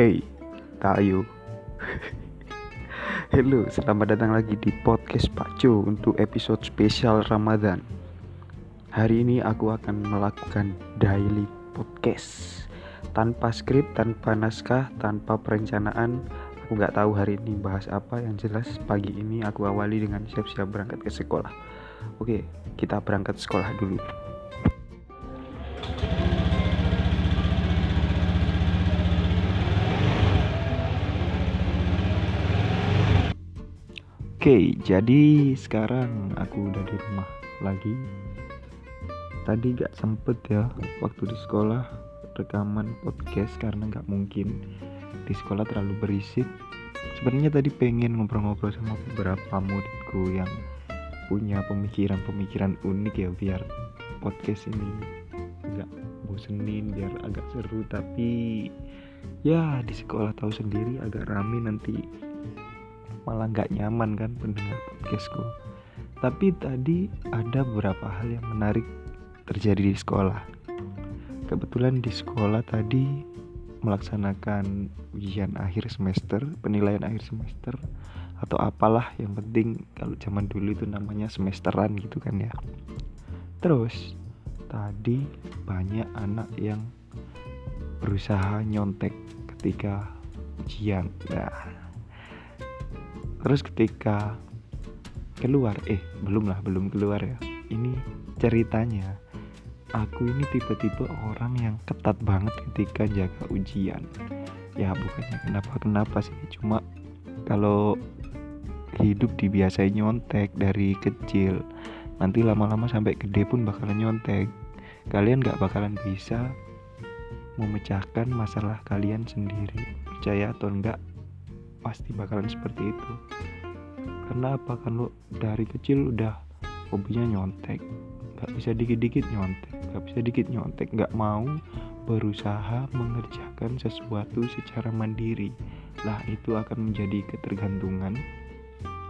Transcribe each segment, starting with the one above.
Hey, Kayu. Halo, selamat datang lagi di podcast Pak Jo untuk episode spesial Ramadan. Hari ini aku akan melakukan daily podcast tanpa skrip, tanpa naskah, tanpa perencanaan. Aku nggak tahu hari ini bahas apa. Yang jelas pagi ini aku awali dengan siap-siap berangkat ke sekolah. Oke, kita berangkat sekolah dulu. Oke, jadi sekarang aku udah di rumah lagi. Tadi gak sempet ya waktu di sekolah rekaman podcast karena gak mungkin di sekolah terlalu berisik. Sebenarnya tadi pengen ngobrol-ngobrol sama beberapa muridku yang punya pemikiran-pemikiran unik ya biar podcast ini gak bosenin biar agak seru tapi ya di sekolah tahu sendiri agak rame nanti malah nggak nyaman kan pendengar podcastku. Tapi tadi ada beberapa hal yang menarik terjadi di sekolah. Kebetulan di sekolah tadi melaksanakan ujian akhir semester penilaian akhir semester atau apalah yang penting kalau zaman dulu itu namanya semesteran gitu kan ya. Terus tadi banyak anak yang berusaha nyontek ketika ujian. Nah terus ketika keluar eh belum lah belum keluar ya. Ini ceritanya aku ini tipe-tipe orang yang ketat banget ketika jaga ujian. Ya bukannya kenapa kenapa sih cuma kalau hidup dibiasai nyontek dari kecil nanti lama-lama sampai gede pun bakalan nyontek. Kalian gak bakalan bisa memecahkan masalah kalian sendiri percaya atau enggak pasti bakalan seperti itu. Karena apa? Kan lo dari kecil udah hobinya nyontek. Nggak bisa dikit-dikit nyontek nggak bisa dikit nyontek. Nggak mau berusaha mengerjakan sesuatu secara mandiri. Lah itu akan menjadi ketergantungan.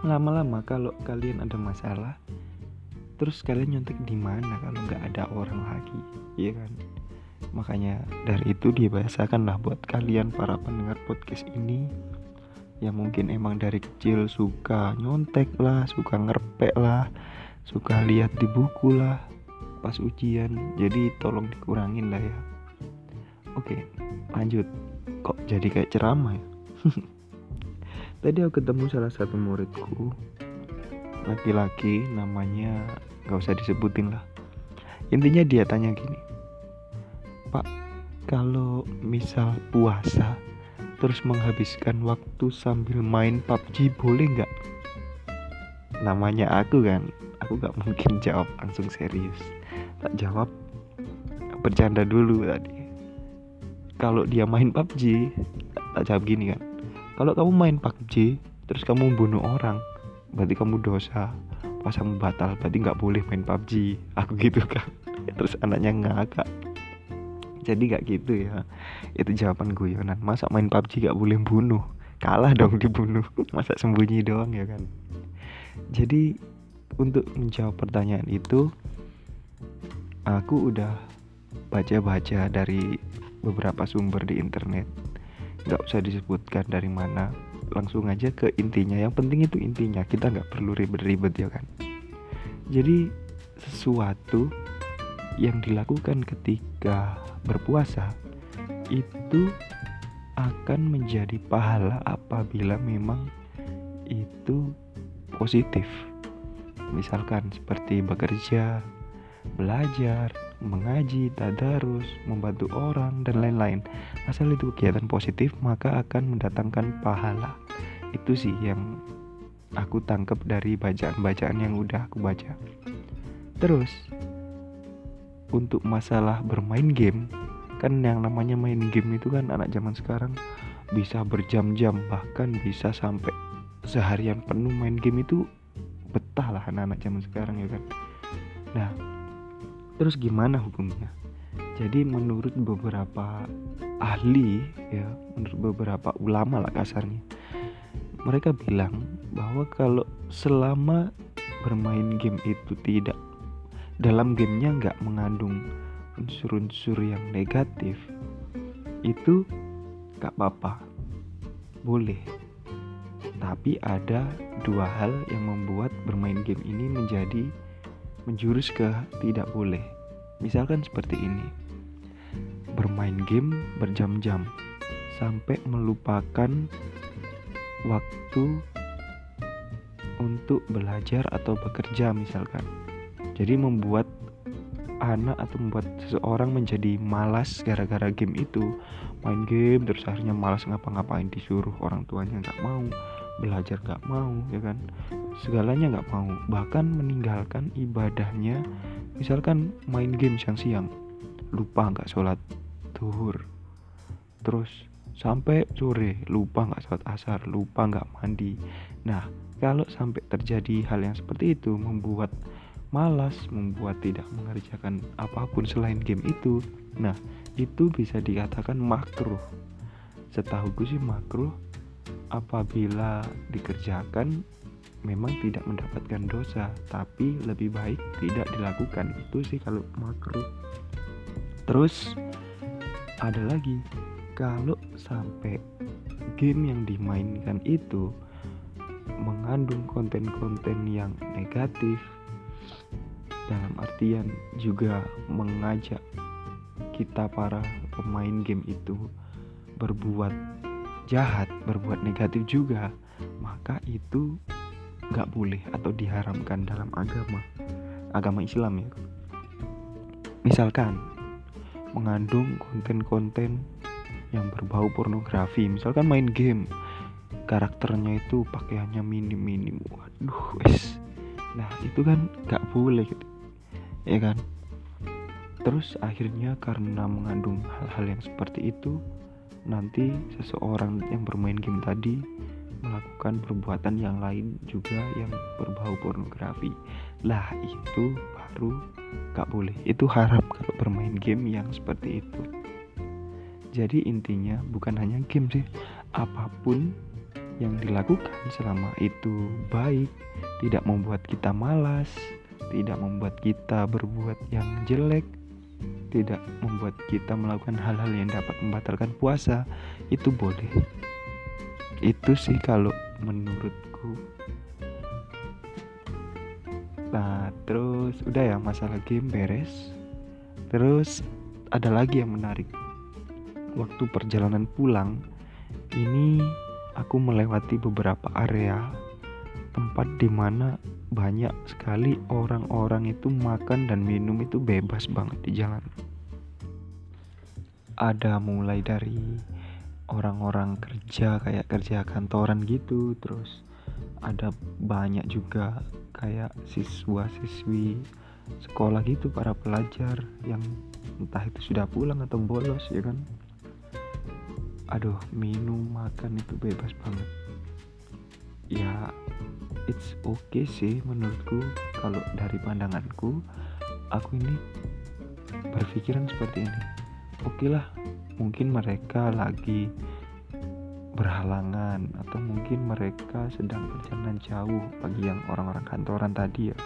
Lama-lama kalau kalian ada masalah terus kalian nyontek di mana kalau nggak ada orang lagi? Iya kan? Makanya dari itu dibiasakan lah buat kalian para pendengar podcast ini yang mungkin emang dari kecil suka nyontek lah suka ngerpek lah suka lihat di buku lah pas ujian. Jadi tolong dikurangin lah ya. Oke lanjut. Kok jadi kayak ceramah ya? Tadi aku ketemu salah satu muridku. Laki-laki namanya gak usah disebutin lah. Intinya dia tanya gini pak kalau misal puasa terus menghabiskan waktu sambil main PUBG boleh nggak? Namanya aku kan, aku gak mungkin jawab langsung serius. Tak jawab, bercanda dulu tadi. Kalau dia main PUBG, tak jawab gini kan. Kalau kamu main PUBG, terus kamu bunuh orang, berarti kamu dosa. Puasamu batal, berarti nggak boleh main PUBG. Aku gitu kan. Terus anaknya ngakak jadi gak gitu ya. Itu jawaban guyonan. Masa main PUBG gak boleh bunuh? Kalah dong dibunuh. Masa sembunyi doang ya kan? Jadi untuk menjawab pertanyaan itu aku udah baca-baca dari beberapa sumber di internet. Nggak usah disebutkan dari mana. Langsung aja ke intinya. Yang penting itu intinya. Kita nggak perlu ribet-ribet ya kan? Jadi sesuatu yang dilakukan ketika berpuasa itu akan menjadi pahala apabila memang itu positif. Misalkan seperti bekerja, belajar, mengaji, tadarus, membantu orang dan lain-lain. Asal itu kegiatan positif maka akan mendatangkan pahala. Itu sih yang aku tangkap dari bacaan-bacaan yang udah aku baca. Terus untuk masalah bermain game kan yang namanya main game itu kan anak zaman sekarang bisa berjam-jam bahkan bisa sampai seharian penuh main game itu betah lah anak-anak zaman sekarang ya kan? Nah terus gimana hukumnya? Jadi menurut beberapa ahli ya menurut beberapa ulama lah kasarnya mereka bilang bahwa kalau selama bermain game itu tidak dalam gamenya nggak mengandung unsur-unsur yang negatif itu gak apa-apa. Boleh. Tapi ada dua hal yang membuat bermain game ini menjadi menjurus ke tidak boleh. Misalkan seperti ini. Bermain game berjam-jam sampai melupakan waktu untuk belajar atau bekerja misalkan. Jadi membuat anak atau membuat seseorang menjadi malas gara-gara game itu. Main game terus akhirnya malas ngapa-ngapain disuruh orang tuanya nggak mau belajar nggak mau ya kan? Segalanya nggak mau. Bahkan meninggalkan ibadahnya. Misalkan main game siang-siang lupa nggak sholat duhur. Terus sampai sore lupa nggak sholat asar lupa nggak mandi. Nah kalau sampai terjadi hal yang seperti itu membuat malas, membuat tidak mengerjakan apa pun selain game itu. Nah, itu bisa dikatakan makruh. Setahuku sih makruh apabila dikerjakan memang tidak mendapatkan dosa, tapi lebih baik tidak dilakukan. Itu sih kalau makruh. Terus ada lagi kalau sampai game yang dimainkan itu mengandung konten-konten yang negatif dalam artian juga mengajak kita para pemain game itu berbuat jahat, berbuat negatif juga, maka itu nggak boleh atau diharamkan dalam agama agama Islam ya. Misalkan mengandung konten-konten yang berbau pornografi, misalkan main game, karakternya itu pakaiannya minim-minim, waduh, es. Nah itu kan nggak boleh gitu. Ya kan? Terus akhirnya karena mengandung hal-hal yang seperti itu nanti seseorang yang bermain game tadi melakukan perbuatan yang lain juga yang berbau pornografi. Lah itu baru gak boleh. Itu harap kalau bermain game yang seperti itu. Jadi intinya bukan hanya game sih apa pun yang dilakukan selama itu baik tidak membuat kita malas tidak membuat kita berbuat yang jelek, tidak membuat kita melakukan hal-hal yang dapat membatalkan puasa, itu boleh. Itu sih kalau menurutku. Nah, terus udah ya masalah game beres. Terus ada lagi yang menarik. Waktu perjalanan pulang, ini aku melewati beberapa area tempat di mana banyak sekali orang-orang itu makan dan minum itu bebas banget di jalan. Ada mulai dari orang-orang kerja kayak kerja kantoran gitu, terus ada banyak juga kayak siswa-siswi sekolah gitu para pelajar yang entah itu sudah pulang atau bolos ya kan. Aduh, minum makan itu bebas banget. Ya it's okay sih menurutku. Kalau dari pandanganku aku ini berpikiran seperti ini. Oke okay lah mungkin mereka lagi berhalangan atau mungkin mereka sedang perjalanan jauh bagi yang orang-orang kantoran tadi ya.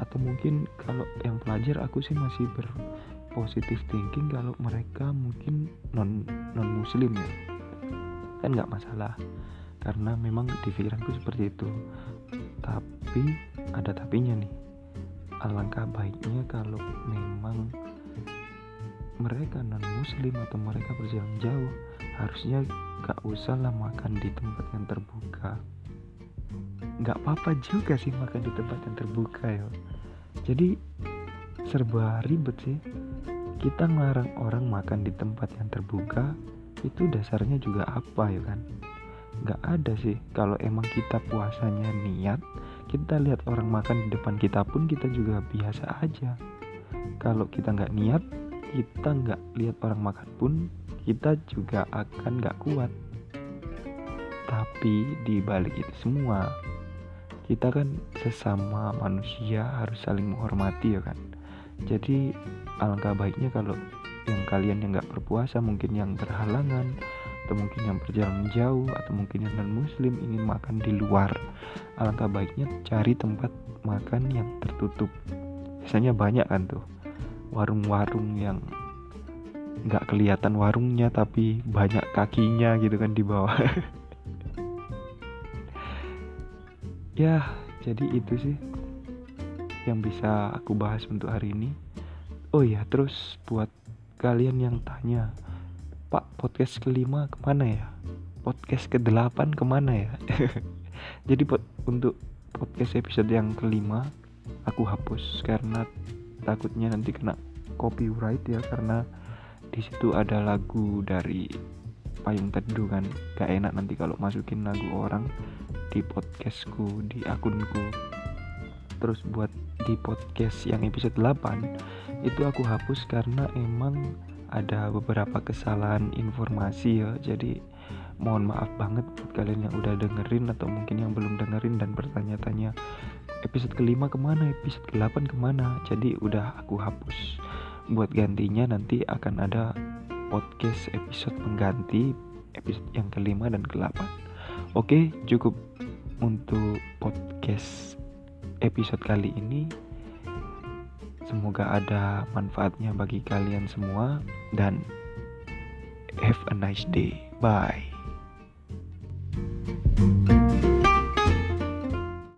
Atau mungkin kalau yang pelajar aku sih masih berpositif thinking kalau mereka mungkin non non muslim ya. Kan nggak masalah karena memang di pikiranku seperti itu tapi ada tapinya nih. Alangkah baiknya kalau memang mereka non muslim atau mereka berjalan jauh harusnya gak usah lah makan di tempat yang terbuka. Nggak apa-apa juga sih makan di tempat yang terbuka ya jadi serba ribet sih. Kita ngelarang orang makan di tempat yang terbuka itu dasarnya juga apa ya kan? Nggak ada sih kalau emang kita puasanya niat kita lihat orang makan di depan kita pun kita juga biasa aja. Kalau kita nggak niat kita nggak lihat orang makan pun kita juga akan nggak kuat. Tapi di balik itu semua kita kan sesama manusia harus saling menghormati ya kan? Jadi alangkah baiknya kalau yang kalian yang nggak berpuasa mungkin yang berhalangan atau mungkin yang berjalan jauh atau mungkin yang non muslim ingin makan di luar. Alangkah baiknya cari tempat makan yang tertutup. Biasanya banyak kan tuh warung-warung yang nggak kelihatan warungnya tapi banyak kakinya gitu kan di bawah. Ya jadi itu sih yang bisa aku bahas untuk hari ini. Oh ya terus buat kalian yang tanya pak podcast kelima ke mana ya? Podcast ke delapan ke mana ya? Jadi pot untuk podcast episode yang kelima aku hapus karena takutnya nanti kena copyright ya karena di situ ada lagu dari payung teduh kan. Gak enak nanti kalau masukin lagu orang di podcastku di akunku. Terus buat di podcast yang episode 8 itu aku hapus karena emang ada beberapa kesalahan informasi ya. Jadi mohon maaf banget buat kalian yang udah dengerin atau mungkin yang belum dengerin dan bertanya-tanya episode kelima ke mana episode ke-8 ke mana? Jadi udah aku hapus. Buat gantinya nanti akan ada podcast episode pengganti episode yang kelima dan ke-8 Oke cukup untuk podcast episode kali ini Semoga ada manfaatnya bagi kalian semua dan have a nice day. Bye.